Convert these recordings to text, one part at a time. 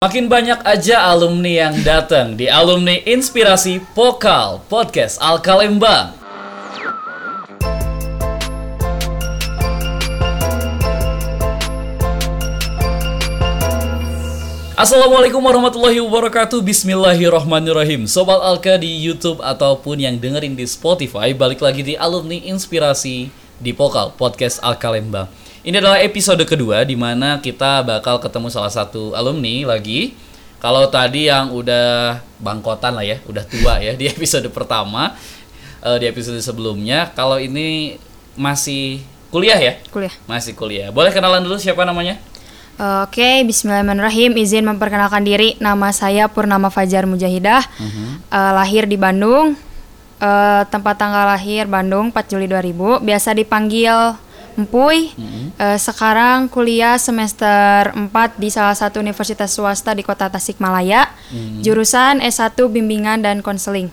Makin banyak aja alumni yang datang di Alumni Inspirasi Pokal Podcast Alkalembang. Assalamualaikum warahmatullahi wabarakatuh. Bismillahirrahmanirrahim. Sobat Alka di Youtube ataupun yang dengerin di Spotify Balik lagi di Alumni Inspirasi di Pokal Podcast Alkalembang Ini adalah episode kedua di mana kita bakal ketemu salah satu alumni lagi Kalau tadi yang udah bangkotan lah ya, udah tua ya di episode pertama eh, Di episode sebelumnya Kalau ini masih kuliah ya? kuliah. Masih kuliah Boleh kenalan dulu siapa namanya? Oke, Bismillahirrahmanirrahim. Izin memperkenalkan diri. Nama saya Purnama Fajar Mujahidah. Eh, lahir di Bandung. Eh, tempat tanggal lahir Bandung 4 Juli 2000. Biasa dipanggil Empuy. Eh, sekarang kuliah semester 4 di salah satu universitas swasta di Kota Tasikmalaya. Jurusan S1 Bimbingan dan Konseling.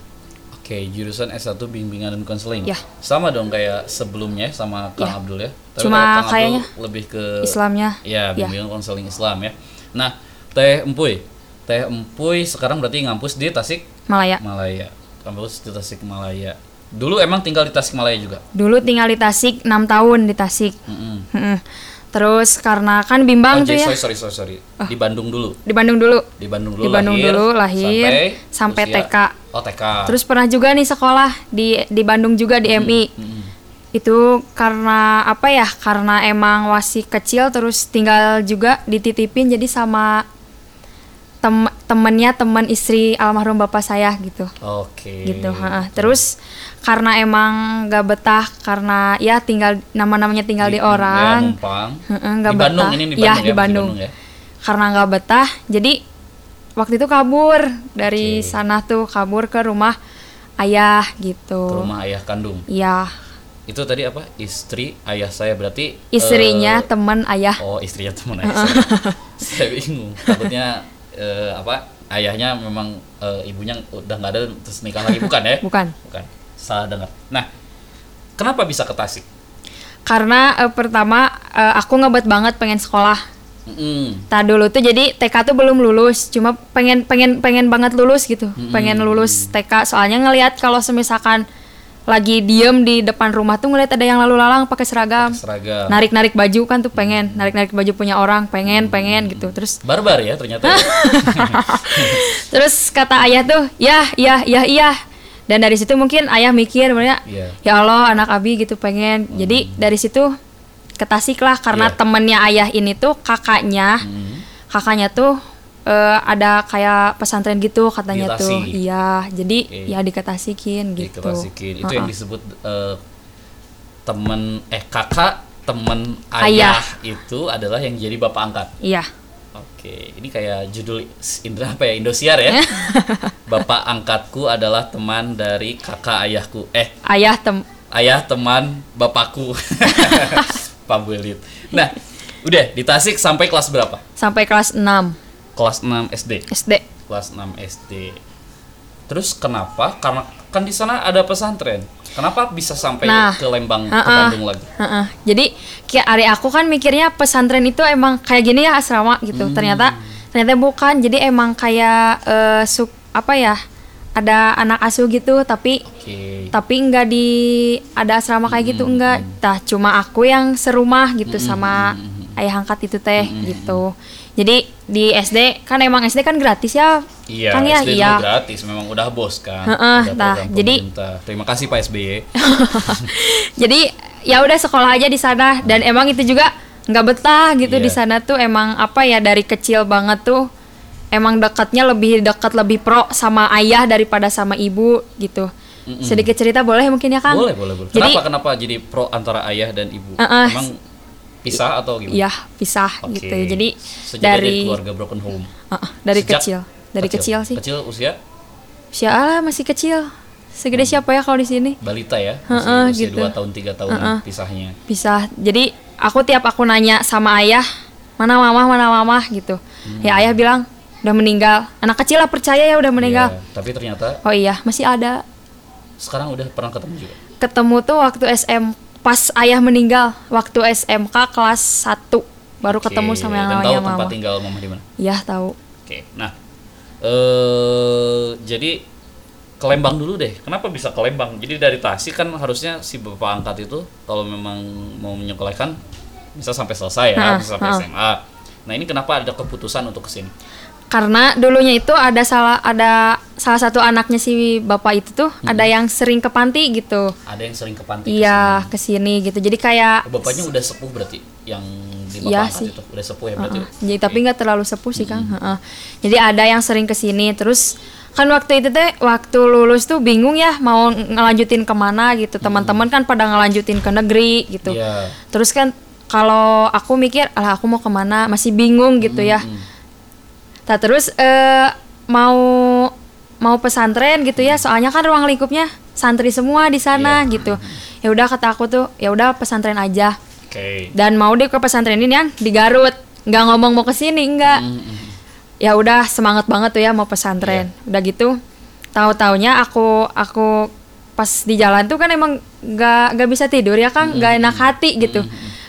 Oke, jurusan S1 bimbingan dan konseling. Ya. Sama dong kayak sebelumnya sama Kang Ya. Abdul ya. Cuma kalau Kang Abdul kayaknya lebih ke Islamnya. Ya, Ya. bimbingan konseling Islam ya. Nah, Teh Empuy. Teh Empuy sekarang berarti ngampus di Tasik Malaya. Malaya. Kampus di Tasik Malaya. Dulu emang tinggal di Tasik Malaya juga. Dulu tinggal di Tasik 6 tahun di Tasik. Mm-mm. Mm-mm. Terus karena kan Oh, bimbang tuh jadi ya. sorry, sorry, sorry, sorry. Di Bandung dulu. Di Bandung dulu. Di Bandung dulu Di Bandung lahir, dulu lahir, sampai usia- TK. Oh, TK. Terus pernah juga nih sekolah di di Bandung juga di MI. Mm-mm. Itu karena apa ya? Karena emang masih kecil terus tinggal juga dititipin jadi sama tem temennya teman istri almarhum bapak saya gitu. Oke. Gitu, ha-ha. Terus karena emang gak betah karena ya tinggal nama-namanya tinggal di, ya, orang. Heeh, nggak di Bandung betah. ini di Iya, Bandung di Bandung. ya. karena nggak betah jadi waktu itu kabur dari Oke. sana tuh kabur ke rumah ayah Ke gitu rumah ayah kandung. iya Itu tadi apa? Istri ayah saya berarti istrinya eh, teman ayah Oh, istrinya teman ayah saya. saya bingung. Takutnya eh, apa? Ayahnya memang eh, ibunya udah nggak ada terus nikah lagi bukan ya? bukan Bukan. Salah dengar. Nah, kenapa bisa ke Tasik? karena eh, pertama eh, aku ngebet banget pengen sekolah Mm-mm. Tak dulu tuh jadi TK tuh belum lulus, cuma pengen pengen pengen banget lulus gitu, pengen lulus TK. Soalnya ngelihat kalau semisalkan lagi diem di depan rumah tuh ngelihat ada yang lalu lalang pakai seragam, Seragam. narik narik baju kan tuh pengen, narik narik baju punya orang pengen pengen gitu. Terus Barbar ya ternyata. terus kata ayah tuh, ya ya ya iya. Dan dari situ mungkin ayah mikir sebenarnya, Iya. ya Allah anak abi gitu pengen. Jadi dari situ ke Tasik lah karena Iya. temennya ayah ini tuh kakaknya, Hmm. kakaknya tuh eh, ada kayak pesantren gitu katanya tuh. Iya, jadi Oke. ya diketasikin Di gitu. Itu Heeh. yang disebut eh, temen eh kakak temen Ayah. ayah itu adalah yang jadi bapak angkat. Iya. Oke, ini kayak judul Indra apa ya Indosiar ya. Bapak angkatku adalah teman dari kakak ayahku. Eh, Ayah tem ayah teman bapakku. Pak. Nah, udah di Tasik sampai kelas berapa? sampai kelas 6 Kelas 6 SD. SD. Kelas 6 SD. Terus kenapa? Karena kan di sana ada pesantren. Kenapa bisa sampai Nah, ke Lembang ke heeh. Bandung lagi? Heeh. Jadi kayak adik aku kan mikirnya pesantren itu emang kayak gini ya asrama gitu. Hmm. Ternyata ternyata bukan. Jadi emang kayak eh, suk apa ya? Ada anak asuh gitu tapi Oke. tapi enggak di ada asrama kayak gitu enggak. Tah cuma aku yang serumah gitu sama ayah angkat itu teh gitu. Jadi di SD kan emang SD kan gratis ya. Iya, Kang ya, SD iya. gratis, memang udah bos kan. Heeh, Udah nah, jadi- terima kasih Pak SBY. Jadi ya udah sekolah aja di sana dan emang itu juga nggak betah gitu Iya. di sana tuh emang apa ya dari kecil banget tuh emang dekatnya lebih dekat lebih pro sama ayah daripada sama ibu gitu. Sedikit cerita boleh mungkin ya Kang? Boleh, boleh, boleh. Jadi Kenapa kenapa jadi pro antara ayah dan ibu? Uh-uh. Emang pisah atau gimana? Iya pisah Oke. gitu. Jadi Sejak dari keluarga broken home. Uh-uh, dari Sejak kecil, dari kecil, sih. Kecil usia Siapa masih kecil? Segede siapa ya kalau di sini? balita ya, masih Heeh, usia gitu. 2 tahun 3 tahun pisahnya. Pisah. Jadi aku tiap aku nanya sama ayah, mana mama, mana mama gitu. Hmm. Ya ayah bilang udah meninggal. Anak kecil lah percaya ya udah meninggal. Iya, tapi ternyata Oh iya, masih ada. sekarang udah pernah ketemu juga. Ketemu tuh waktu SM pas ayah meninggal, waktu SMK kelas 1 baru ketemu Oke, sama yang dan tahu namanya tempat mama. tinggal mama di mana? Iya, tahu. Oke. Nah, eh jadi ke Lembang dulu deh. Kenapa bisa ke Lembang? Jadi dari Tasik kan harusnya si bapak angkat itu kalau memang mau menyekolahkan bisa sampai selesai ya, Ha, bisa sampai. SMA. Nah, ini kenapa ada keputusan untuk ke sini? Karena dulunya itu ada salah ada salah satu anaknya si bapak itu tuh ada yang sering ke panti gitu. Ada yang sering ke panti Iya, ke sini gitu. Jadi kayak ke sini. Bapaknya udah sepuh berarti yang di bapak Iya angkat sih. itu udah sepuh ya berarti. Heeh. Jadi tapi nggak terlalu sepuh sih Kang. Heeh. Jadi ada yang sering ke sini terus kan waktu itu teh waktu lulus tuh bingung ya mau ngelanjutin ke mana gitu teman-teman kan pada ngelanjutin ke negeri gitu Iya. terus kan kalau aku mikir alah aku mau ke mana masih bingung gitu ya Nah terus eh, mau mau pesantren gitu ya soalnya kan ruang lingkupnya santri semua di sana Iya. gitu. Ya udah kata aku tuh ya udah pesantren aja. Oke. dan mau deh ke pesantren ini yang di Garut. Nggak ngomong mau ke sini enggak Mm-mm. ya udah semangat banget tuh ya mau pesantren. Udah gitu tahu taunya aku aku pas di jalan tuh kan emang nggak nggak bisa tidur ya kan nggak enak hati gitu.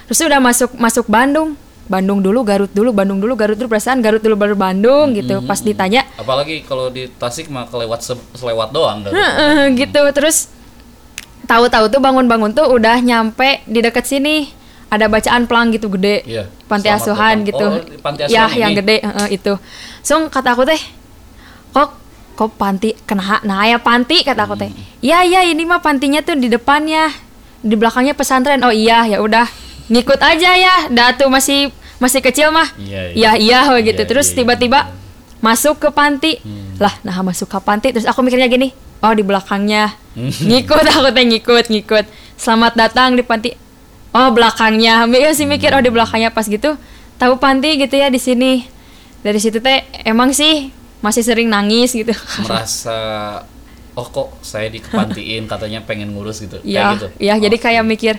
Terus udah masuk masuk Bandung Bandung dulu Garut dulu Bandung dulu Garut dulu perasaan Garut dulu baru Bandung gitu. pas ditanya Apalagi kalau di Tasik mah kelewat se- selewat doang. "Heeh," gitu. Terus tahu-tahu tuh bangun-bangun tuh udah nyampe di dekat sini. Ada bacaan pelang gitu gede. Iya. panti Selamat asuhan datang. gitu. Oh, panti ya asuhan yang ini. gede heeh, itu. So kata aku teh kok kok panti kena nah ya panti kata aku teh. Hmm. iya iya ini mah pantinya tuh di depannya. Di belakangnya pesantren. Oh iya ya udah. Ngikut aja ya. Dah tuh masih masih kecil mah? Iya, iya. Iya weh, gitu. Iya, terus iya, tiba-tiba masuk ke panti. Hmm. lah nah masuk ke panti terus aku mikirnya gini oh di belakangnya. Hmm. ngikut aku teh ngikut ngikut. Selamat datang di panti. Oh belakangnya. Ya sih mikir oh di belakangnya. Pas gitu tahu panti gitu ya di sini. Dari situ teh emang sih masih sering nangis gitu. Merasa oh kok saya dikepantiin katanya pengen ngurus gitu. Iya, kayak gitu? iya jadi kayak mikir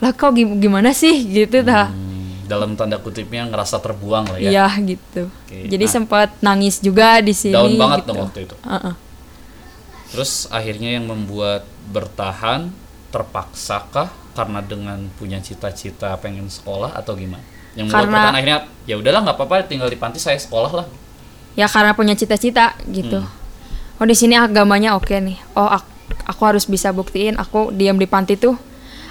lah kok gim- gimana sih? Gitu dah Hmm, dalam tanda kutipnya ngerasa terbuang lah ya Iya gitu. Oke, Jadi nah. sempat nangis juga di sini. Down banget gitu. dong waktu itu. Heeh. terus akhirnya yang membuat bertahan terpaksakah karena dengan punya cita-cita pengen sekolah atau gimana yang membuat Karena- bertahan akhirnya ya udahlah nggak apa-apa tinggal di panti saya sekolah lah Ya karena punya cita-cita gitu. Hmm. Oh di sini agamanya oke nih. Oh ak- aku harus bisa buktiin aku diam di panti tuh.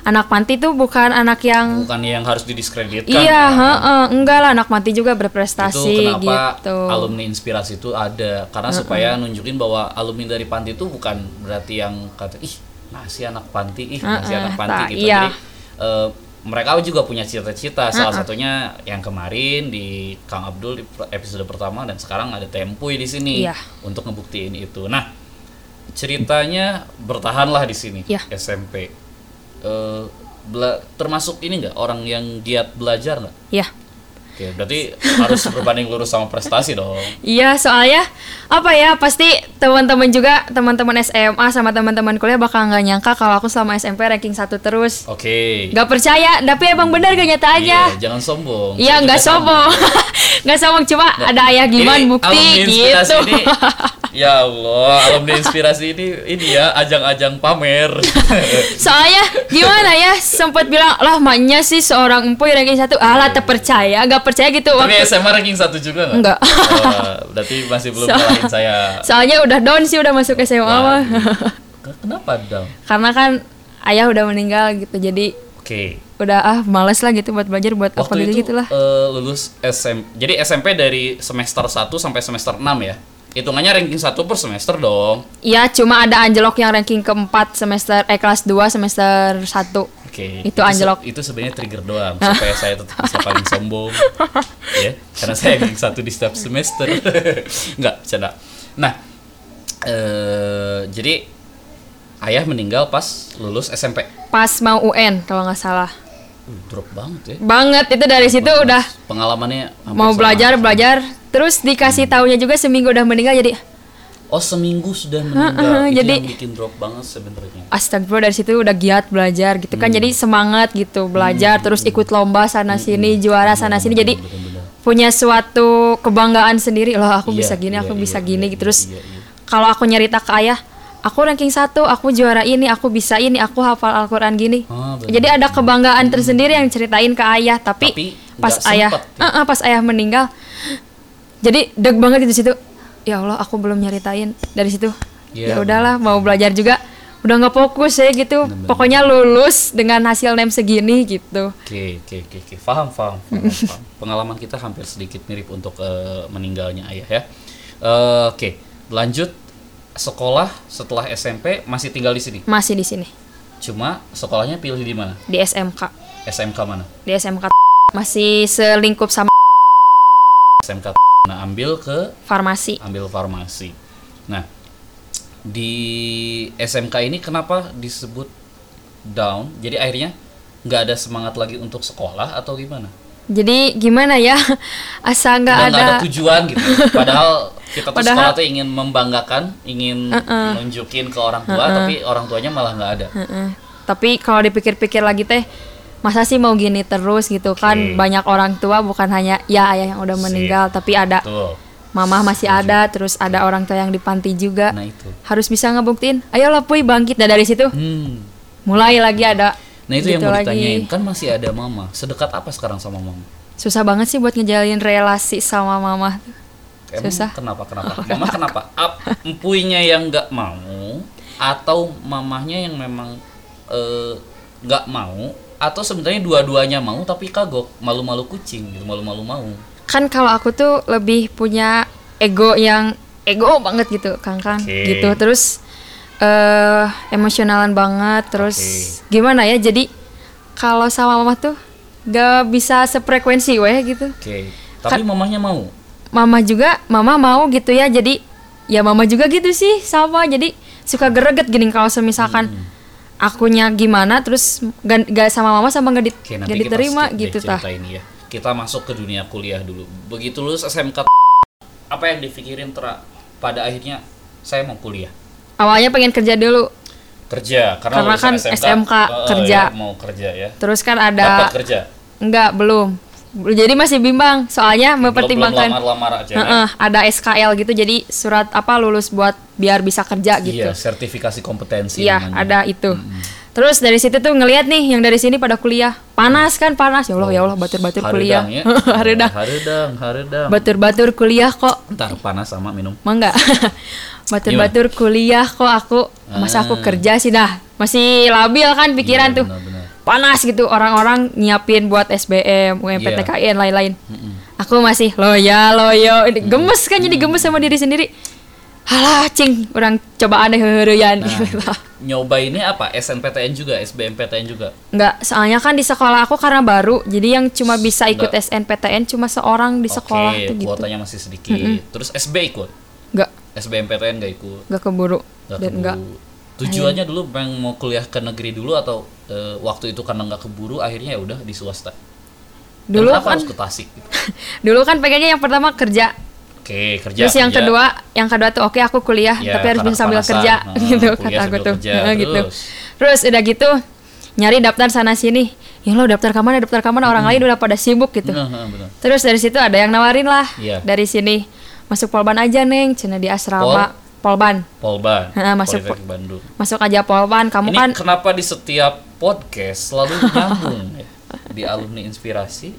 Anak panti tuh bukan anak yang bukan yang harus didiskreditkan Iya, kan? heeh, enggak lah anak panti juga berprestasi itu kenapa gitu. alumni inspirasi itu ada karena supaya nunjukin bahwa alumni dari panti itu bukan berarti yang kata ih masih anak panti ih masih Heeh, anak panti tak, gitu iya. jadi eh, mereka juga punya cita-cita salah satunya yang kemarin di Kang Abdul di episode pertama dan sekarang ada Tempuy di sini Iya. untuk ngebuktiin itu nah ceritanya bertahanlah di sini Iya. SMP Eh, bela- termasuk ini nggak orang yang giat belajar nggak Ya. Oke, berarti harus berbanding lurus sama prestasi dong. Iya, soalnya apa ya pasti teman-teman juga teman-teman SMA sama teman-teman kuliah bakal nggak nyangka kalau aku selama SMP ranking satu terus. Oke. Nggak percaya, tapi emang benar Iya, kenyataannya. jangan sombong. Iya, nggak sombong, nggak sombong cuma ada ayah gimana Ini bukti gitu. Ini, ya Allah, alumni inspirasi ini ini ya ajang-ajang pamer. Soalnya gimana ya sempat bilang lah maknya sih seorang empuy ranking satu, alah terpercaya, nggak percaya gitu Tapi waktu. SMA ranking satu juga nggak? Enggak. Oh, berarti masih belum So- saya. Soalnya udah down sih udah masuk SMA mah. Kenapa dong? Karena kan ayah udah meninggal gitu, jadi Oke. udah ah males lah gitu buat belajar buat apa Waktu gitu itu gitu lah. eh, lulus SMP. Jadi SMP dari semester 1 sampai semester 6 ya. Hitungannya ranking 1 per semester dong. Iya, cuma ada anjlok yang ranking keempat semester eh kelas 2 semester 1. Oke. Itu anjlok. se- Itu sebenarnya trigger doang supaya saya tetap bisa paling sombong. ya, karena saya ranking satu di setiap semester. Enggak, bercanda. Nah, eh jadi ayah meninggal pas lulus SMP. Pas mau UN kalau nggak salah. Uh, drop banget ya. Banget itu dari situ udah Pengalamannya mau sama. belajar belajar terus dikasih taunya juga seminggu udah meninggal jadi Oh, seminggu sudah meninggal. Heeh, Itu jadi- yang bikin drop banget sebenarnya. astagfirullah dari situ udah giat belajar gitu kan. Jadi semangat gitu belajar terus ikut lomba sana sini juara sana sini. Jadi punya suatu kebanggaan sendiri. Loh aku Iya, bisa gini iya, aku iya, bisa iya, gini iya, gitu. Terus iya, iya. kalau aku nyerita ke ayah aku ranking satu aku juara ini aku bisa ini aku hafal Al-Quran gini. Ah, bener. jadi ada kebanggaan tersendiri yang ceritain ke ayah. Tapi, Tapi pas ayah ya? Eh, eh, pas ayah meninggal jadi deg banget di situ ya Allah aku belum nyeritain dari situ Iya, ya udahlah mau belajar juga udah nggak fokus ya gitu Bener-bener. pokoknya lulus dengan hasil nem segini gitu Oke, oke, oke, oke. Paham, paham, paham, paham. Pengalaman kita hampir sedikit mirip untuk eh, meninggalnya ayah ya. Eh, oke, lanjut sekolah setelah SMP masih tinggal di sini. masih di sini Cuma sekolahnya pilih di mana? di SMK SMK mana? di SMK masih selingkup sama SMK. Nah, ambil ke farmasi ambil farmasi. Nah, di SMK ini kenapa disebut down? Jadi akhirnya nggak ada semangat lagi untuk sekolah atau gimana? jadi gimana ya asal nggak ada, ada tujuan gitu. Padahal kita tuh Padahal- sekolah tuh ingin membanggakan, ingin nunjukin ke orang tua, tapi orang tuanya malah nggak ada. Heeh. tapi kalau dipikir-pikir lagi teh masa sih mau gini terus gitu kan banyak orang tua bukan hanya ya ayah yang udah Sip. meninggal tapi ada Tuh. mamah masih ada terus ada orang tua yang di panti juga Nah itu. harus bisa ngebuktiin ayolah puy bangkit Nah, dari situ Hmm. mulai lagi ada Nah itu yang gitu mau lagi. ditanyain. Kan masih ada mama. Sedekat apa sekarang sama mama? susah banget sih buat ngejalin relasi sama mama Emang Susah. Kenapa? Kenapa? Mama kenapa? Ap, empuinya yang nggak mau atau mamahnya yang memang eh, nggak mau atau sebenarnya dua-duanya mau tapi kagok malu-malu kucing gitu malu-malu mau. Kan kalau aku tuh lebih punya ego yang ego banget gitu kang kang Oke. gitu. Terus eh emosionalan banget terus gimana ya jadi kalau sama mama tuh gak bisa sefrekuensi weh gitu. Oke. Tapi mamahnya mau? Mama juga mama mau gitu ya jadi ya mama juga gitu sih sama. Jadi suka gereget gini kalau semisalkan Hmm. Akunya gimana terus gak, gak sama mama sama gak, di, oke gak kita diterima deh gitu tah. ini ya. Kita masuk ke dunia kuliah dulu. Begitu lulus SMK apa yang dipikirin tera pada akhirnya saya mau kuliah. Awalnya pengen kerja dulu. Kerja karena, Karena kan SMK kerja. ya, mau kerja ya. Terus kan ada dapat kerja? Enggak, belum. Jadi masih bimbang, soalnya belum mempertimbangkan lamar-lamar aja ya? Heeh, ada SKL gitu, jadi surat apa lulus buat biar bisa kerja gitu. Iya, sertifikasi kompetensi Iya, namanya. ada itu. Terus dari situ tuh ngelihat nih yang dari sini pada kuliah. Panas kan, panas. Ya Allah, ya Allah, batur-batur kuliah. Ya. Haredang. Haredang, haredang. Batur-batur kuliah kok. Ntar panas sama minum. Mangga. Batur-batur kuliah kok aku masa aku Ah. kerja sih dah. Masih labil kan pikiran Iya, tuh. benar-benar. Panas gitu orang-orang nyiapin buat SBM, UMPTKN lain-lain. Aku masih loya loyo, ini gemes kan jadi gemes sama diri sendiri. Halah cing, orang coba aneh heureyan Nah, nyoba ini apa? SNPTN juga, SBMPTN juga. Enggak, soalnya kan di sekolah aku karena baru, jadi yang cuma bisa ikut Enggak. SNPTN cuma seorang di sekolah Oke, tuh gitu. kuotanya masih sedikit. Terus SB ikut. Enggak, SBMPTN gak ikut. enggak keburu Nggak dan keburu. enggak. Tujuannya dulu pengen mau kuliah ke negeri dulu atau eh, waktu itu karena nggak keburu akhirnya ya udah di swasta. Dulu kan harus ke Tasik gitu? dulu kan pengennya yang pertama kerja. Oke, kerja. Terus yang kerja. kedua, yang kedua tuh oke aku kuliah, Ya, tapi harus bisa sambil kerja Nah, gitu kata aku tuh. kerja. Nah, gitu. Terus? Terus udah gitu nyari daftar sana sini. Ya lo daftar ke mana, daftar ke mana orang lain udah pada sibuk gitu. Benar. Terus dari situ ada yang nawarin lah. Iya. Dari sini masuk Polban aja, Neng. Cina di asrama Polban. Polban, Nah, masuk Politeknik Bandung. Masuk aja Polban. Kamu Ini kan kenapa di setiap podcast selalu nyambung ya? Di alumni inspirasi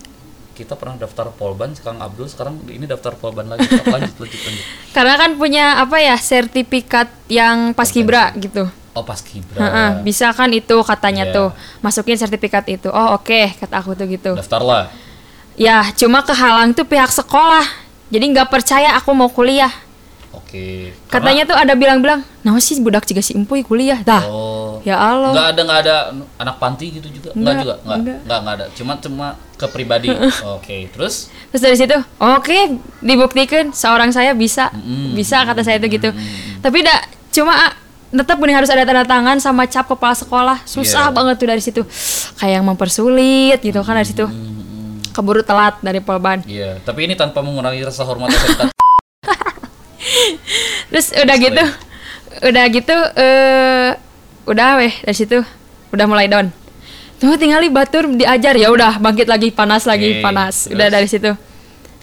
kita pernah daftar Polban, sekarang Abdul sekarang ini daftar Polban lagi. Lanjut, lanjut, lanjut. karena kan punya apa ya sertifikat yang paskibra gitu. Oh pas kibra. Heeh, bisa kan itu katanya Iya. tuh masukin sertifikat itu. Oh oke kata aku tuh gitu. Daftar lah. Ya cuma kehalang tuh pihak sekolah. Jadi nggak percaya aku mau kuliah. Oke. Katanya tuh ada bilang-bilang, nah sih budak juga si empuy kuliah. Dah. Oh. Ya Allah. Nggak ada nggak ada anak panti gitu juga. Nggak, Nggak, juga. Nggak, nggak. nggak nggak ada. Cuma cuma ke pribadi. Oke. Terus Terus dari situ, oke dibuktikan seorang saya bisa, bisa kata saya itu gitu. Tapi dah cuma ah, tetap benih harus ada tanda tangan sama cap kepala sekolah. Susah Iya. banget tuh dari situ. Kayak yang mempersulit gitu kan dari situ. Keburu telat dari Polban. iya, tapi ini tanpa mengurangi rasa hormat. Terus udah gitu, udah gitu, eh udah weh dari situ, udah mulai down. Tuh tinggal di batur diajar ya udah bangkit lagi panas lagi Oke, panas. terus? Udah dari situ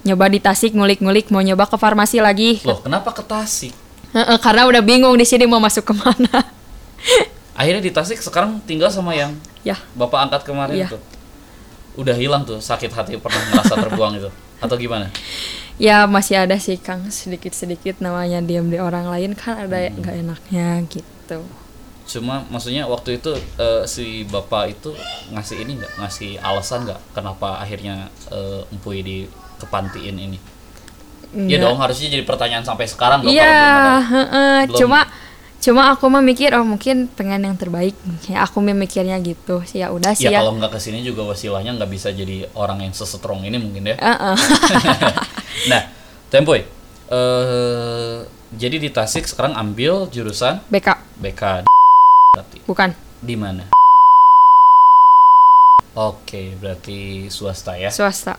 nyoba di Tasik ngulik-ngulik mau nyoba ke farmasi lagi. Loh, kenapa ke Tasik? Heeh, karena udah bingung di sini mau masuk ke mana. Akhirnya di Tasik sekarang tinggal sama yang ya Bapak angkat kemarin Iya. tuh. Udah hilang tuh sakit hati pernah merasa terbuang itu. atau gimana? ya masih ada sih Kang sedikit-sedikit namanya diam di orang lain kan ada Hmm. nggak enaknya gitu. Cuma maksudnya waktu itu eh, si bapak itu ngasih ini nggak ngasih alasan nggak kenapa akhirnya eh, empuy di kepantiin ini? Iya dong harusnya jadi pertanyaan sampai sekarang dong Iya, kalau belum ada. heeh. belum- cuma cuma aku mah mikir oh mungkin pengen yang terbaik. Ya aku memikirnya gitu sih ya udah sih Ya ya. kalau nggak ke sini juga wasilahnya nggak bisa jadi orang yang sesetrong ini mungkin ya. Heeh. nah, Tempoy, eh jadi di Tasik sekarang ambil jurusan BK BK berarti bukan di mana? Oke, berarti swasta ya. swasta.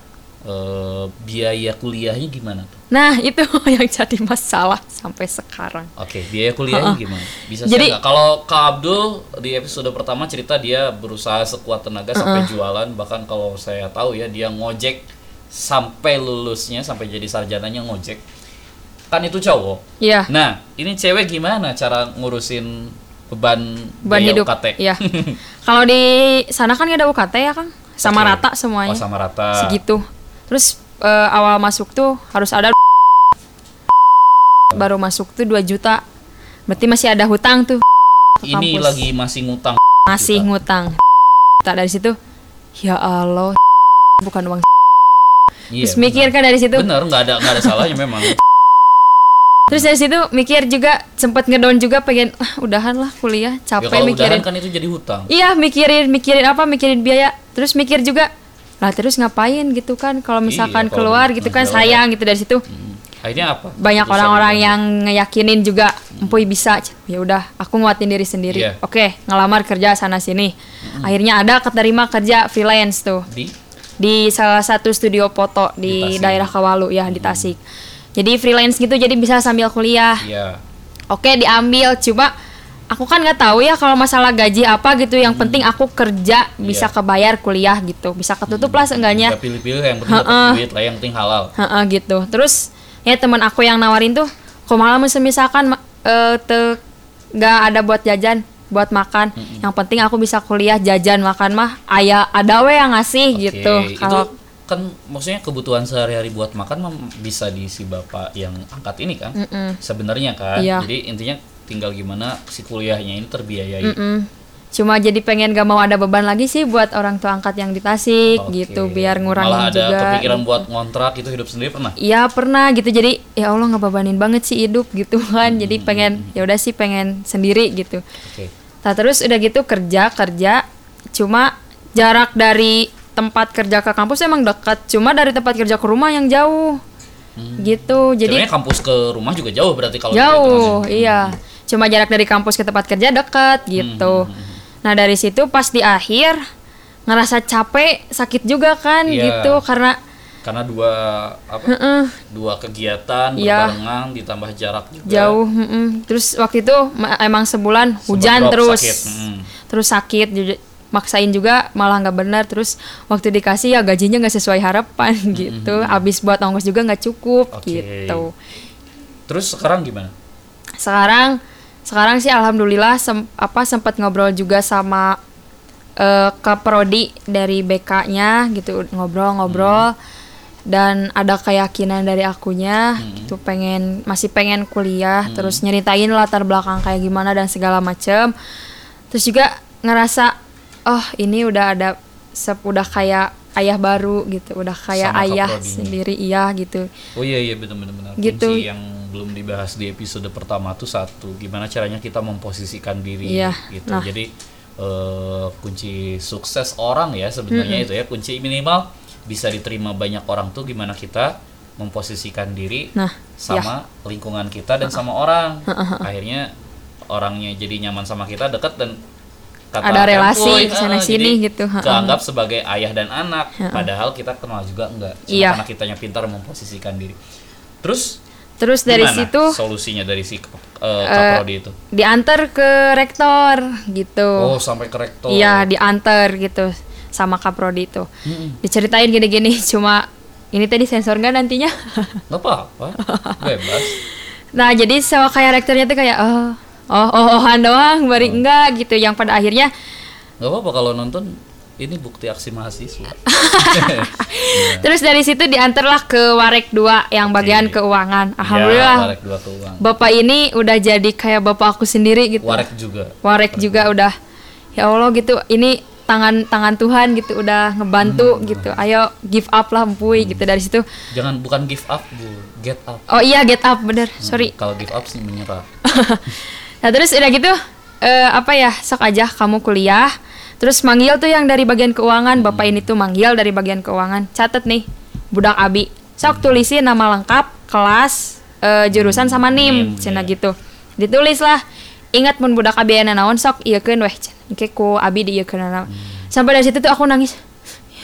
Eh, biaya kuliahnya gimana tuh? Nah itu yang jadi masalah sampai sekarang. Oke, biaya kuliahnya gimana? Bisa Jadi-? Kalau Kak Abdul di episode pertama cerita dia berusaha sekuat tenaga sampai jualan, bahkan kalau saya tahu ya dia ngojek sampai lulusnya sampai jadi sarjananya ngojek. Kan itu cowok. Iya. Nah, ini cewek gimana cara ngurusin beban Beban biaya hidup. UKT? Iya. Kalau di sana kan ada UKT ya Kang, sama Oke. rata semuanya. Oh, sama rata. segitu terus eh, awal masuk tuh harus ada baru masuk tuh 2 juta berarti masih ada hutang tuh Ini kampus. lagi masih ngutang. masih juta. ngutang tak dari situ ya Allah bukan uang Iya, terus mikir kan dari situ Bener, nggak ada nggak ada salahnya memang. terus dari situ mikir juga sempet ngedown juga pengen ah, udahan lah kuliah Ya capek kalau mikirin. udahan kan itu jadi hutang. iya mikirin mikirin apa mikirin biaya. Terus mikir juga lah terus ngapain gitu kan kalau misalkan Iya, kalau keluar gitu kan sayang gitu dari situ. Hmm. Akhirnya apa? banyak orang-orang yang ngeyakinin juga empuy bisa. Ya udah aku nguatin diri sendiri. Iya. oke ngelamar kerja sana sini. Akhirnya ada keterima kerja freelance tuh. Di? Di salah satu studio foto Di di, Tasik. daerah Kawalu ya di Tasik jadi freelance gitu jadi bisa sambil kuliah ya oke diambil cuma aku kan nggak tahu ya kalau masalah gaji apa gitu yang penting aku kerja bisa Iya. kebayar kuliah gitu bisa ketutup lah seenggaknya nggak pilih-pilih yang penting dapat duit lah yang penting halal. Heeh, gitu. Terus ya teman aku yang nawarin tuh, kok malah misalkan eh, te nggak ada buat jajan, buat makan. Yang penting aku bisa kuliah jajan makan mah ayah ada we yang ngasih Oke, gitu. itu Kalau kan maksudnya kebutuhan sehari-hari buat makan bisa diisi bapak yang angkat ini kan sebenarnya kan Iya. jadi intinya tinggal gimana si kuliahnya ini terbiayai mm-mm. cuma jadi pengen gak mau ada beban lagi sih buat orang tua angkat yang di Tasik Oke. gitu, biar ngurangin malah ada juga. kepikiran buat ngontrak itu hidup sendiri pernah Iya pernah gitu jadi ya Allah ngebebanin banget sih hidup gitu kan jadi Hmm. pengen ya udah sih pengen sendiri gitu oke Nah terus udah gitu kerja kerja, cuma jarak dari tempat kerja ke kampus emang dekat, cuma dari tempat kerja ke rumah yang jauh, gitu. Jadi Sebenarnya kampus ke rumah juga jauh berarti kalau jauh, gitu iya. Cuma jarak dari kampus ke tempat kerja dekat, gitu. Nah dari situ pas di akhir ngerasa capek, sakit juga kan, Iya. gitu karena karena dua apa heeh, dua kegiatan Iya. berbarengan ditambah jarak juga jauh. heeh. Terus waktu itu ma- emang sebulan hujan terus. sakit, mm. terus sakit maksain juga malah nggak benar. Terus waktu dikasih ya gajinya nggak sesuai harapan gitu. habis buat ongkos juga nggak cukup Oke. gitu. Terus sekarang gimana? Sekarang sekarang sih alhamdulillah sem- apa sempat ngobrol juga sama eh, kaprodi dari BK-nya gitu. Ngobrol-ngobrol. Dan ada keyakinan dari akunya gitu. Pengen masih pengen kuliah terus nyeritain latar belakang kayak gimana dan segala macem. Terus juga ngerasa oh ini udah ada sep udah kayak ayah baru gitu udah kayak Sama ayah sendiri iya gitu Oh iya iya benar benar benar. Gitu. Kunci yang belum dibahas di episode pertama tuh satu, gimana caranya kita memposisikan diri Iya, gitu. nah. Jadi eh, kunci sukses orang ya sebenarnya itu ya kunci minimal bisa diterima banyak orang tuh gimana kita memposisikan diri Nah, sama lingkungan kita dan sama orang. Akhirnya orangnya jadi nyaman sama kita dekat dan kata Ada relasi Tempoy, ke sana ah, sini jadi gitu, ha-ha. Keanggap sebagai ayah dan anak, padahal kita kenal juga enggak. Cuma Iya. karena kitanya pintar memposisikan diri. Terus terus dari gimana situ solusinya dari si uh, kaprodi itu? diantar ke rektor gitu. Oh, sampai ke rektor. Iya, diantar gitu sama Kaprodi itu. Diceritain gini-gini cuma ini tadi sensor nggak nantinya? Nggak apa-apa. Bebas. nah, jadi sama kayak rektornya tuh kayak oh oh oh ohan doang, bari enggak gitu yang pada akhirnya Nggak apa-apa kalau nonton ini bukti aksi mahasiswa. Terus dari situ diantarlah ke Warek 2 yang bagian keuangan. Ya, Alhamdulillah. warek dua keuangan. Bapak ini udah jadi kayak bapak aku sendiri gitu. Warek juga. Warek juga udah ya Allah gitu. Ini tangan tangan Tuhan gitu udah ngebantu gitu. Ayo give up lah Empuy gitu dari situ. Jangan bukan give up, Bu. Get up. Oh iya get up bener. Sorry. Kalau give up sih menyerah. Nah terus udah gitu eh, apa ya sok aja kamu kuliah. Terus manggil tuh yang dari bagian keuangan. Bapak ini tuh manggil dari bagian keuangan. Catet nih budak abi. Sok tulisin nama lengkap, kelas, eh, jurusan sama nim, NIM, cina iya. gitu. Ditulis lah. Ingat mun budak abi aya naon sok iya weh. Oke ku abi di ieu naon. Sampai dari situ tuh aku nangis.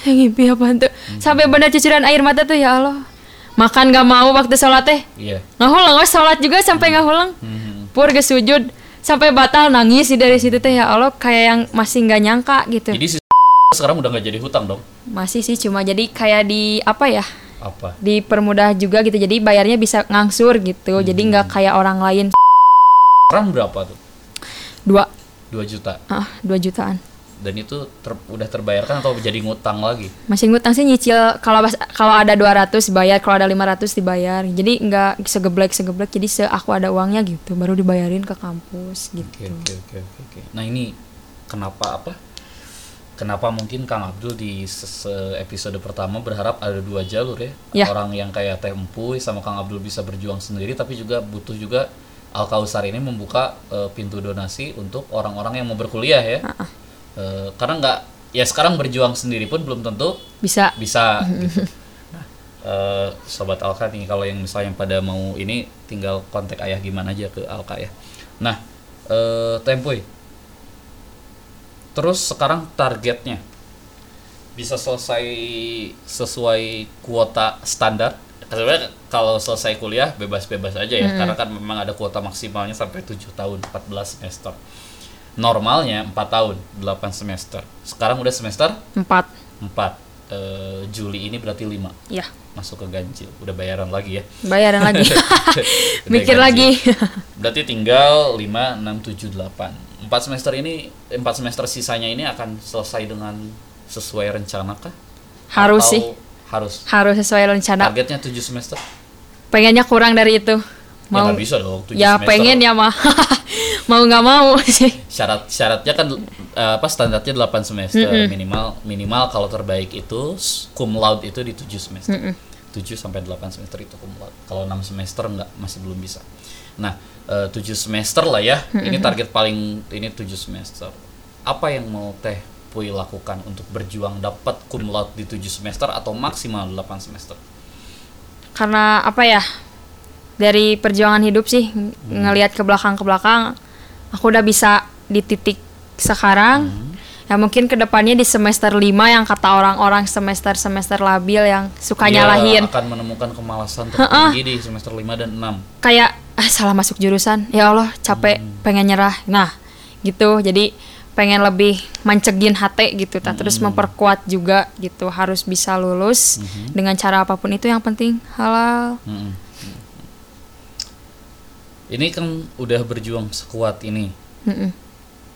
Ya ngimpi apa tuh. Sampai bener cucuran air mata tuh ya Allah. Makan gak mau waktu sholat teh. Iya. Ngahulang sholat juga sampai ngahulang. Mhm. Pur geus sujud sampai batal nangis sih dari situ teh ya Allah kayak yang masih nggak nyangka gitu. Jadi si sekarang udah nggak jadi hutang dong. Masih sih cuma jadi kayak di apa ya? Apa? Dipermudah juga gitu. Jadi bayarnya bisa ngangsur gitu. Jadi nggak kayak orang lain Sekarang berapa tuh? dua 2 juta. ah dua jutaan. Dan itu ter- udah terbayarkan atau jadi ngutang lagi? Masih ngutang sih nyicil kalau kalau ada 200 bayar, kalau ada 500 dibayar. Jadi nggak segeblek-segeblek. Jadi se aku ada uangnya gitu baru dibayarin ke kampus gitu. Oke oke oke oke. oke. Nah ini kenapa apa? Kenapa mungkin Kang Abdul di episode pertama berharap ada dua jalur ya? Ya. Orang yang kayak Teh Empuy sama Kang Abdul bisa berjuang sendiri, tapi juga butuh juga Al Kausar ini membuka eh, pintu donasi untuk orang-orang yang mau berkuliah ya. Eh, karena nggak ya sekarang berjuang sendiri pun belum tentu Bisa bisa gitu. Nah, eh, sobat Alka nih kalau yang misalnya pada mau ini tinggal kontak ayah gimana aja ke Alka ya. Nah, eh Tempoy. Terus sekarang targetnya bisa selesai sesuai kuota standar. Sebenarnya kalau selesai kuliah bebas-bebas aja ya, karena kan memang ada kuota maksimalnya sampai 7 tahun, 14 semester. Normalnya 4 tahun, 8 semester. Sekarang udah semester empat 4 Eh, Juli ini berarti 5 ya masuk ke ganjil udah bayaran lagi ya bayaran lagi. Mikir ganjil. lagi. berarti tinggal 5 6 7 8 4 semester ini 4 semester sisanya ini akan selesai dengan sesuai rencana kah Harus Atau sih. harus Harus sesuai rencana. targetnya 7 semester pengennya kurang dari itu mau nggak bisa dong 7 ya semester. pengen ya mah mau nggak mau. Sih syarat syaratnya kan eh, apa standarnya 8 semester minimal. Minimal kalau terbaik itu cum laude itu di 7 semester. 7 sampai 8 semester itu cum laude. Kalau 6 semester enggak masih belum bisa. Nah eh, 7 semester lah ya. Ini target paling ini 7 semester. Apa yang mau teh Puy lakukan untuk berjuang dapat cum laude di 7 semester atau maksimal 8 semester? Karena apa ya dari perjuangan hidup sih ng- ngelihat ke belakang ke belakang aku udah bisa di titik sekarang. Ya mungkin ke depannya di semester 5 yang kata orang-orang semester semester labil yang suka Dia nyalahin akan menemukan kemalasan tertinggi di semester 5 dan 6 kayak ah, salah masuk jurusan. Ya Allah capek pengen nyerah. Nah gitu. Jadi pengen lebih mencegin hati gitu ta. terus memperkuat juga gitu. Harus bisa lulus dengan cara apa pun itu yang penting. Halal. Mm-mm. Ini kan udah berjuang sekuat ini, Mm-mm.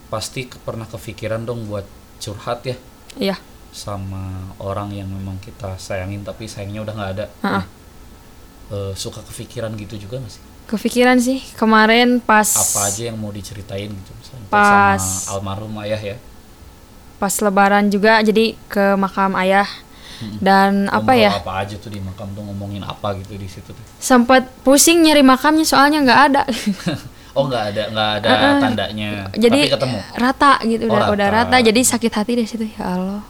pasti ke- pernah kepikiran dong buat curhat ya iya sama orang yang memang kita sayangin tapi sayangnya udah nggak ada. Ha-ha. Eh, suka kepikiran gitu juga gak sih? kepikiran sih kemarin pas Apa aja yang mau diceritain gitu misalnya Pas- sama almarhum ayah ya? pas lebaran juga jadi ke makam ayah dan apa Ngobrol ya Apa aja tuh di makam tuh ngomongin apa gitu di situ tuh? sempat pusing nyari makamnya soalnya nggak ada Oh nggak ada nggak ada Uh-uh. tandanya. jadi tapi ketemu. rata gitu Oh, udah udah rata. rata jadi sakit hati dari situ ya Allah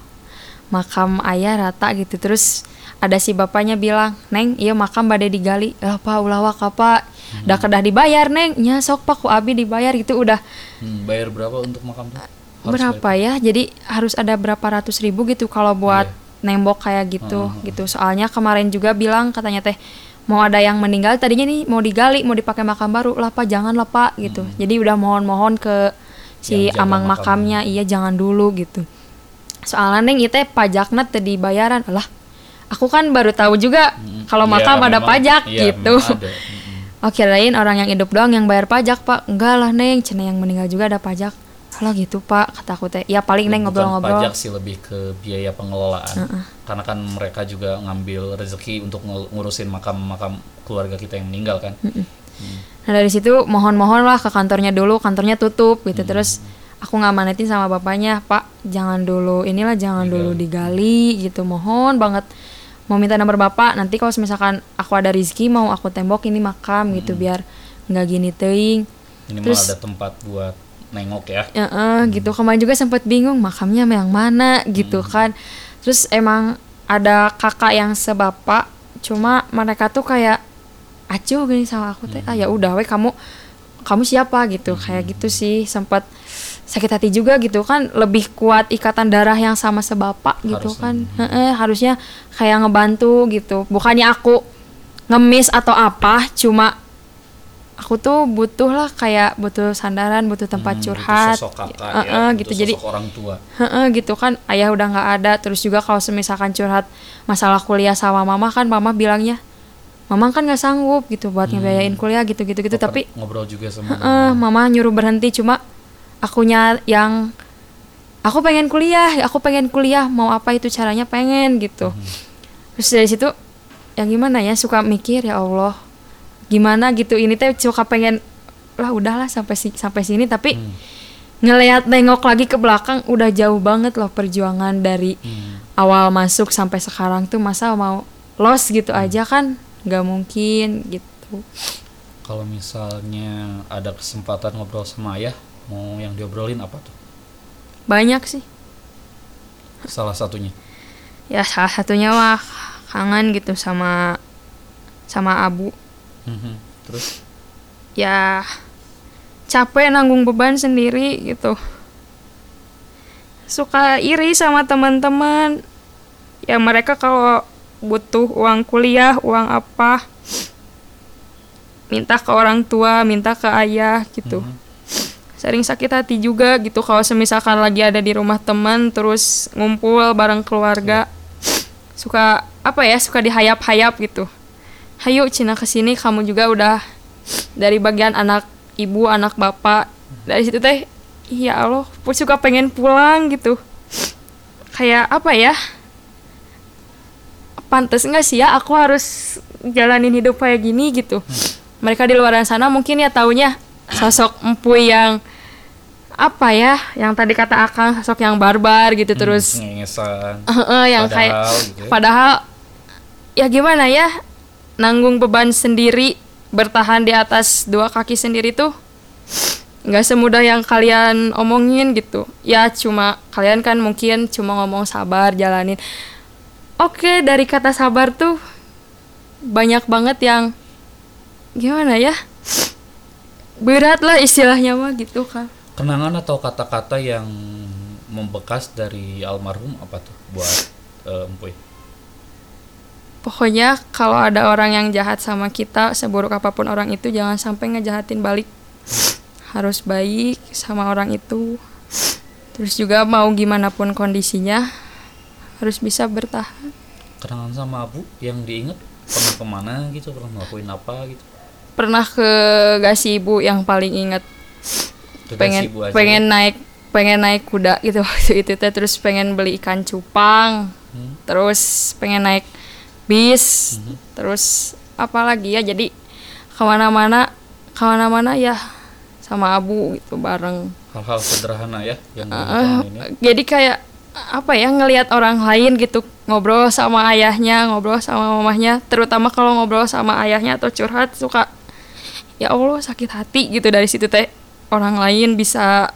makam ayah rata gitu terus ada si bapaknya bilang neng iya makam badai digali lah pak ulah apa Hmm. udah kedah dibayar neng nya sok pak ku abi dibayar gitu udah Hmm, bayar berapa untuk makam tuh? Harus berapa ya jadi harus ada berapa ratus ribu gitu kalau buat nembok kayak gitu gitu. Soalnya kemarin juga bilang katanya teh mau ada yang meninggal tadinya nih mau digali mau dipakai makam baru. Lah pak jangan lah pak gitu. Jadi udah mohon-mohon ke si Yang amang makamnya. makamnya iya jangan dulu gitu. Soalnya neng itu pajaknya tadi bayaran lah aku kan baru tahu juga Mm-mm. kalau Iya, makam ada memang- pajak iya, gitu. ada. Mm-mm. Oke lain orang yang hidup doang yang bayar pajak pak. Enggak lah neng Cina yang meninggal juga ada pajak Halo gitu pak kata aku teh. Ya paling neng ngobrol-ngobrol. pajak sih lebih ke biaya pengelolaan. Karena kan mereka juga ngambil rezeki untuk ngurusin makam-makam keluarga kita yang meninggal kan? Nah dari situ mohon-mohon lah ke kantornya dulu, kantornya tutup gitu. Terus aku ngamanetin sama bapaknya, Pak jangan dulu inilah jangan dulu digali gitu. Mohon banget. Mau minta nomor bapak. Nanti kalau misalkan aku ada rezeki mau aku tembok ini makam gitu biar nggak gini teing. minimal Terus- ada tempat buat nengok ya Ya, eh, gitu kemarin juga sempat bingung makamnya yang mana gitu kan. Terus emang ada kakak yang sebapak, cuma mereka tuh kayak acuh gini sama aku teh. Ah ya udah we kamu kamu siapa gitu. Kayak gitu sih sempat sakit hati juga gitu kan lebih kuat ikatan darah yang sama sebapak gitu Harusnya. kan. Heeh, harusnya kayak ngebantu gitu. Bukannya aku ngemis atau apa, cuma aku tuh butuh lah kayak butuh sandaran, butuh tempat Hmm, butuh curhat. sosok kakak Heeh, ya gitu. butuh Jadi sosok orang tua. Heeh, gitu kan. Ayah udah nggak ada. Terus juga kalau semisalkan curhat masalah kuliah sama mama kan mama bilangnya mama kan nggak sanggup gitu buat ngebiayain kuliah gitu gitu gitu Ngoper- tapi ngobrol juga sama heeh, mama. nyuruh berhenti. Cuma akunya yang aku pengen kuliah aku pengen kuliah mau apa itu caranya pengen gitu. Terus dari situ ya gimana ya suka mikir ya Allah gimana gitu ini teh suka pengen lah udahlah sampai si sampai sini tapi Hmm. ngelihat nengok lagi ke belakang udah jauh banget loh perjuangan dari Hmm. awal masuk sampai sekarang tuh masa mau lost gitu aja kan nggak mungkin gitu. Kalau misalnya ada kesempatan ngobrol sama ayah mau yang diobrolin apa tuh? Banyak sih. Salah satunya? Ya salah satunya wah kangen gitu sama sama abu Mhm. terus? Ya capek nanggung beban sendiri gitu. Suka iri sama teman-teman. Ya mereka kalau butuh uang kuliah uang apa minta ke orang tua minta ke ayah gitu. Mhm. sering sakit hati juga gitu. Kalau semisalkan lagi ada di rumah teman terus ngumpul bareng keluarga suka apa ya suka dihayap-hayap gitu hayu Cina ke sini kamu juga udah dari bagian anak ibu anak bapak. Dari situ teh ya Allah pun suka pengen pulang gitu. Kayak apa ya? Pantas nggak sih ya aku harus jalanin hidup kayak gini gitu. Mereka di luar sana mungkin ya taunya sosok empuy yang apa ya? Yang tadi kata akang sosok yang barbar gitu terus. ngengesan Heeh, yang kayak Padahal gitu ya. padahal ya gimana ya nanggung beban sendiri bertahan di atas dua kaki sendiri tuh nggak semudah yang kalian omongin gitu. Ya cuma kalian kan mungkin cuma ngomong sabar jalanin. Oke dari kata sabar tuh banyak banget yang gimana ya? Berat lah istilahnya mah gitu kan kenangan atau kata-kata yang membekas dari almarhum apa tuh buat eh, empuy Pokoknya kalau ada orang yang jahat sama kita, seburuk apa pun orang itu jangan sampai ngejahatin balik. Harus baik sama orang itu. Terus juga mau gimana pun kondisinya harus bisa bertahan. kenangan sama abu yang diinget pernah ke mana gitu pernah ngelakuin apa gitu Pernah ke gasibu yang paling inget Ke pengen pengen ya. naik pengen naik kuda gitu waktu itu teh terus pengen beli ikan cupang. Hmm. Terus pengen naik bis. Terus apa lagi ya? Jadi ke mana-mana ke mana-mana ya sama abu gitu bareng. Hal-hal sederhana ya yang dilakukan ini. Jadi kayak apa ya ngelihat orang lain gitu ngobrol sama ayahnya ngobrol sama mamahnya. Terutama kalau ngobrol sama ayahnya atau curhat suka ya allah sakit hati gitu. Dari situ teh orang lain bisa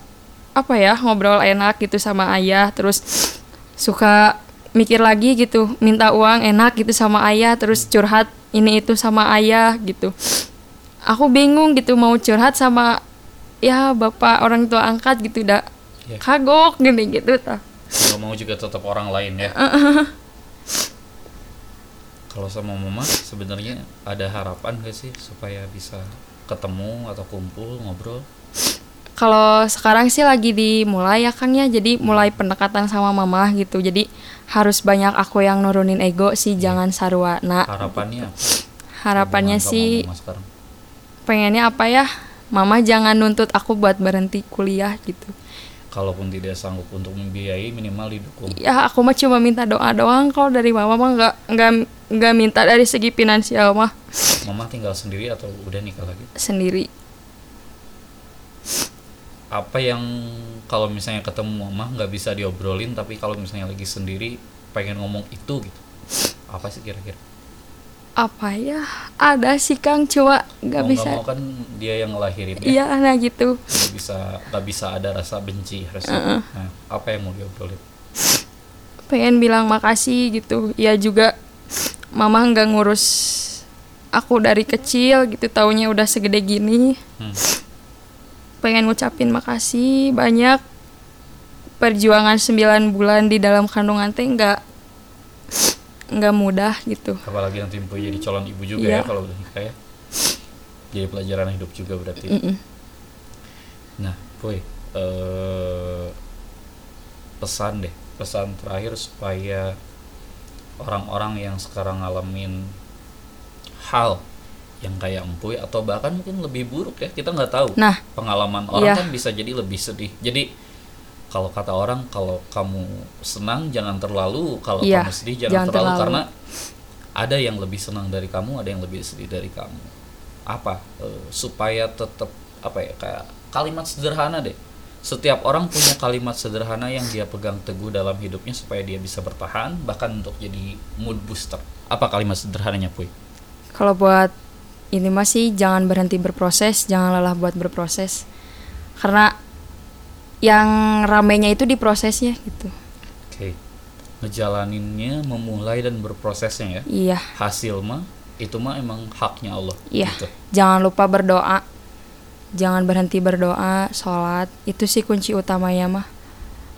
apa ya ngobrol enak gitu sama ayah. Terus suka mikir lagi gitu minta uang enak gitu sama ayah terus curhat ini itu sama ayah gitu. Aku bingung gitu mau curhat sama ya bapak orang tua angkat gitu udah Ya. kagok gini gitu tah nggak mau juga tetap orang lain ya. Kalau sama mama sebenarnya ada harapan gak sih supaya bisa ketemu atau kumpul ngobrol? Kalau sekarang sih lagi dimulai ya Kang ya. Jadi mulai pendekatan sama mama gitu. Jadi harus banyak aku yang nurunin ego sih jangan sarwana. Harapannya apa? harapannya sama sih pengennya apa ya? Mama jangan nuntut aku buat berhenti kuliah gitu. Kalaupun tidak sanggup untuk membiayai minimal didukung. Ya aku mah cuma minta doa doang. Kalau dari mama mah nggak nggak nggak minta dari segi finansial mah. Mama tinggal sendiri atau udah nikah lagi? Sendiri. apa yang kalau misalnya ketemu mama nggak bisa diobrolin tapi kalau misalnya lagi sendiri pengen ngomong itu gitu apa sih kira-kira Apa ya? Ada sih Kang cuma nggak bisa. mau kan dia yang ngelahirin ya Iya nah gitu. nggak bisa nggak bisa ada rasa benci rasa nah, apa yang mau diobrolin pengen bilang makasih gitu ya juga mama nggak ngurus aku dari kecil gitu taunya udah segede gini Hmm. Pengen ngucapin makasih banyak perjuangan 9 bulan di dalam kandungan teh nggak nggak mudah gitu apalagi nanti Empu jadi calon ibu juga Iya. ya kalau udah nikah ya jadi pelajaran hidup juga berarti Mm-mm. nah boy eh, pesan deh pesan terakhir supaya orang-orang yang sekarang ngalamin hal yang kayak empuy atau bahkan mungkin lebih buruk ya kita nggak tahu. Nah. Pengalaman orang Iya. kan bisa jadi lebih sedih. Jadi kalau kata orang kalau kamu senang jangan terlalu. Kalau Iya, kamu sedih jangan, jangan terlalu, terlalu. karena ada yang lebih senang dari kamu ada yang lebih sedih dari kamu. Apa? Eh, supaya tetap apa ya kayak kalimat sederhana deh. Setiap orang punya kalimat sederhana yang dia pegang teguh dalam hidupnya supaya dia bisa bertahan bahkan untuk jadi mood booster. Apa kalimat sederhananya puy? Kalau buat ini masih jangan berhenti berproses jangan lelah buat berproses. Karena yang ramenya itu di prosesnya gitu. Oke. Ngejalaninnya memulai dan berprosesnya ya. Iya. Hasil mah itu mah emang haknya Allah Iya. gitu. jangan lupa berdoa. Jangan berhenti berdoa sholat. Itu sih kunci utamanya mah.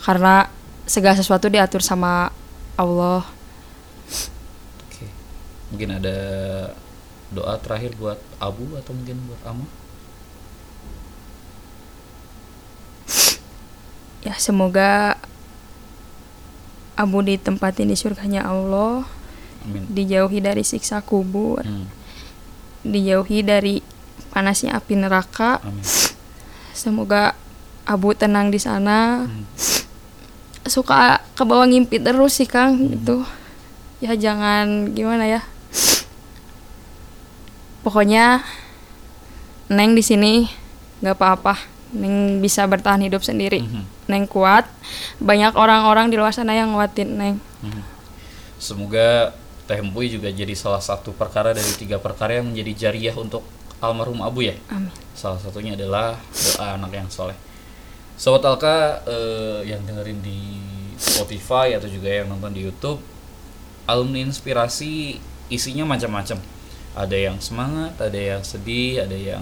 Karena segala sesuatu diatur sama Allah. Oke. Mungkin ada doa terakhir buat Abu atau mungkin buat Ama? ya semoga Abu ditempatin di surganya Allah Amin. dijauhi dari siksa kubur Hmm, dijauhi dari panasnya api neraka amin. semoga Abu tenang di sana Hmm. suka ke bawah ngimpi terus sih Kang gitu ya jangan gimana ya pokoknya Neng di sini nggak apa-apa Neng bisa bertahan hidup sendiri Mhm, Neng kuat banyak orang-orang di luar sana yang nguatin Neng mhm. Semoga Teh juga jadi salah satu perkara dari tiga perkara yang menjadi jariah untuk almarhum Abu ya. amin Salah satunya adalah doa anak yang soleh. Sobat Alka eh, yang dengerin di Spotify atau juga yang nonton di YouTube, alumni inspirasi isinya macam-macam. Ada yang semangat, ada yang sedih, ada yang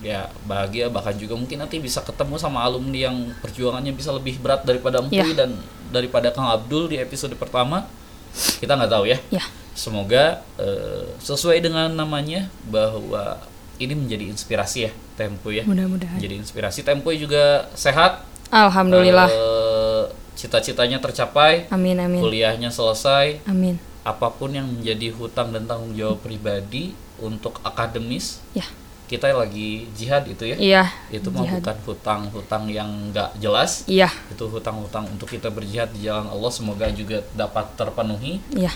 ya bahagia, bahkan juga mungkin nanti bisa ketemu sama alumni yang perjuangannya bisa lebih berat daripada Empuy Ya. dan daripada Kang Abdul di episode pertama. Kita nggak tahu ya. ya Semoga eh, sesuai dengan namanya bahwa ini menjadi inspirasi ya Tempo ya. mudah-mudahan Menjadi inspirasi Tempo juga sehat. Alhamdulillah eh, cita-citanya tercapai, amin amin kuliahnya selesai, amin apa pun yang menjadi hutang dan tanggung jawab pribadi untuk akademis, ya. kita lagi jihad itu ya. iya Itu mah bukan hutang-hutang yang nggak jelas. iya. Itu hutang-hutang untuk kita berjihad di jalan Allah semoga juga dapat terpenuhi. iya.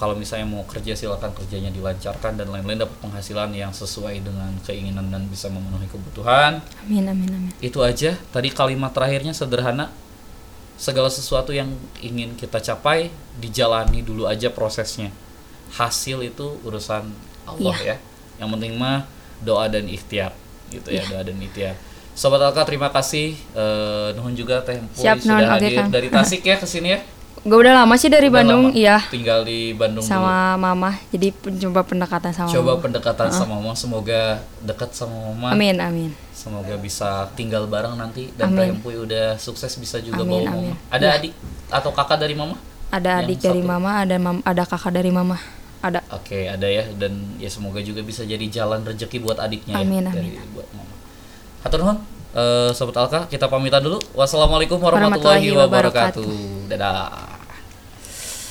Kalau misalnya mau kerja silakan kerjanya dilancarkan dan lain-lain dapat penghasilan yang sesuai dengan keinginan dan bisa memenuhi kebutuhan. Amin amin amin. Itu aja. Tadi kalimat terakhirnya sederhana segala sesuatu yang ingin kita capai dijalani dulu aja prosesnya. Hasil itu urusan Allah ya. Yang penting mah doa dan ikhtiar gitu ya doa dan ikhtiar. Sobat Alka terima kasih. Eh nuhun juga Teh Empuy Siap, sudah hadir Kang. dari Tasik ya ke sini ya. Gue udah lama sih dari Udah Bandung lama iya. Tinggal di Bandung dulu. sama mama jadi coba pendekatan sama coba mama. pendekatan sama mama semoga dekat sama mama. Amin amin semoga bisa tinggal bareng nanti dan. Teh Empuy udah sukses bisa juga Amin, bawa amin. mama ada adik atau kakak dari mama ada Yang adik dari satu. mama ada mam ada kakak dari mama ada oke ada ya dan ya semoga juga bisa jadi jalan rezeki buat adiknya Amin, ya amin. dari buat mama Hatur nuhun eh, sobat Alka kita pamitan dulu wassalamualaikum warahmatullahi Warahmatullahi wabarakatuh. wabarakatuh dadah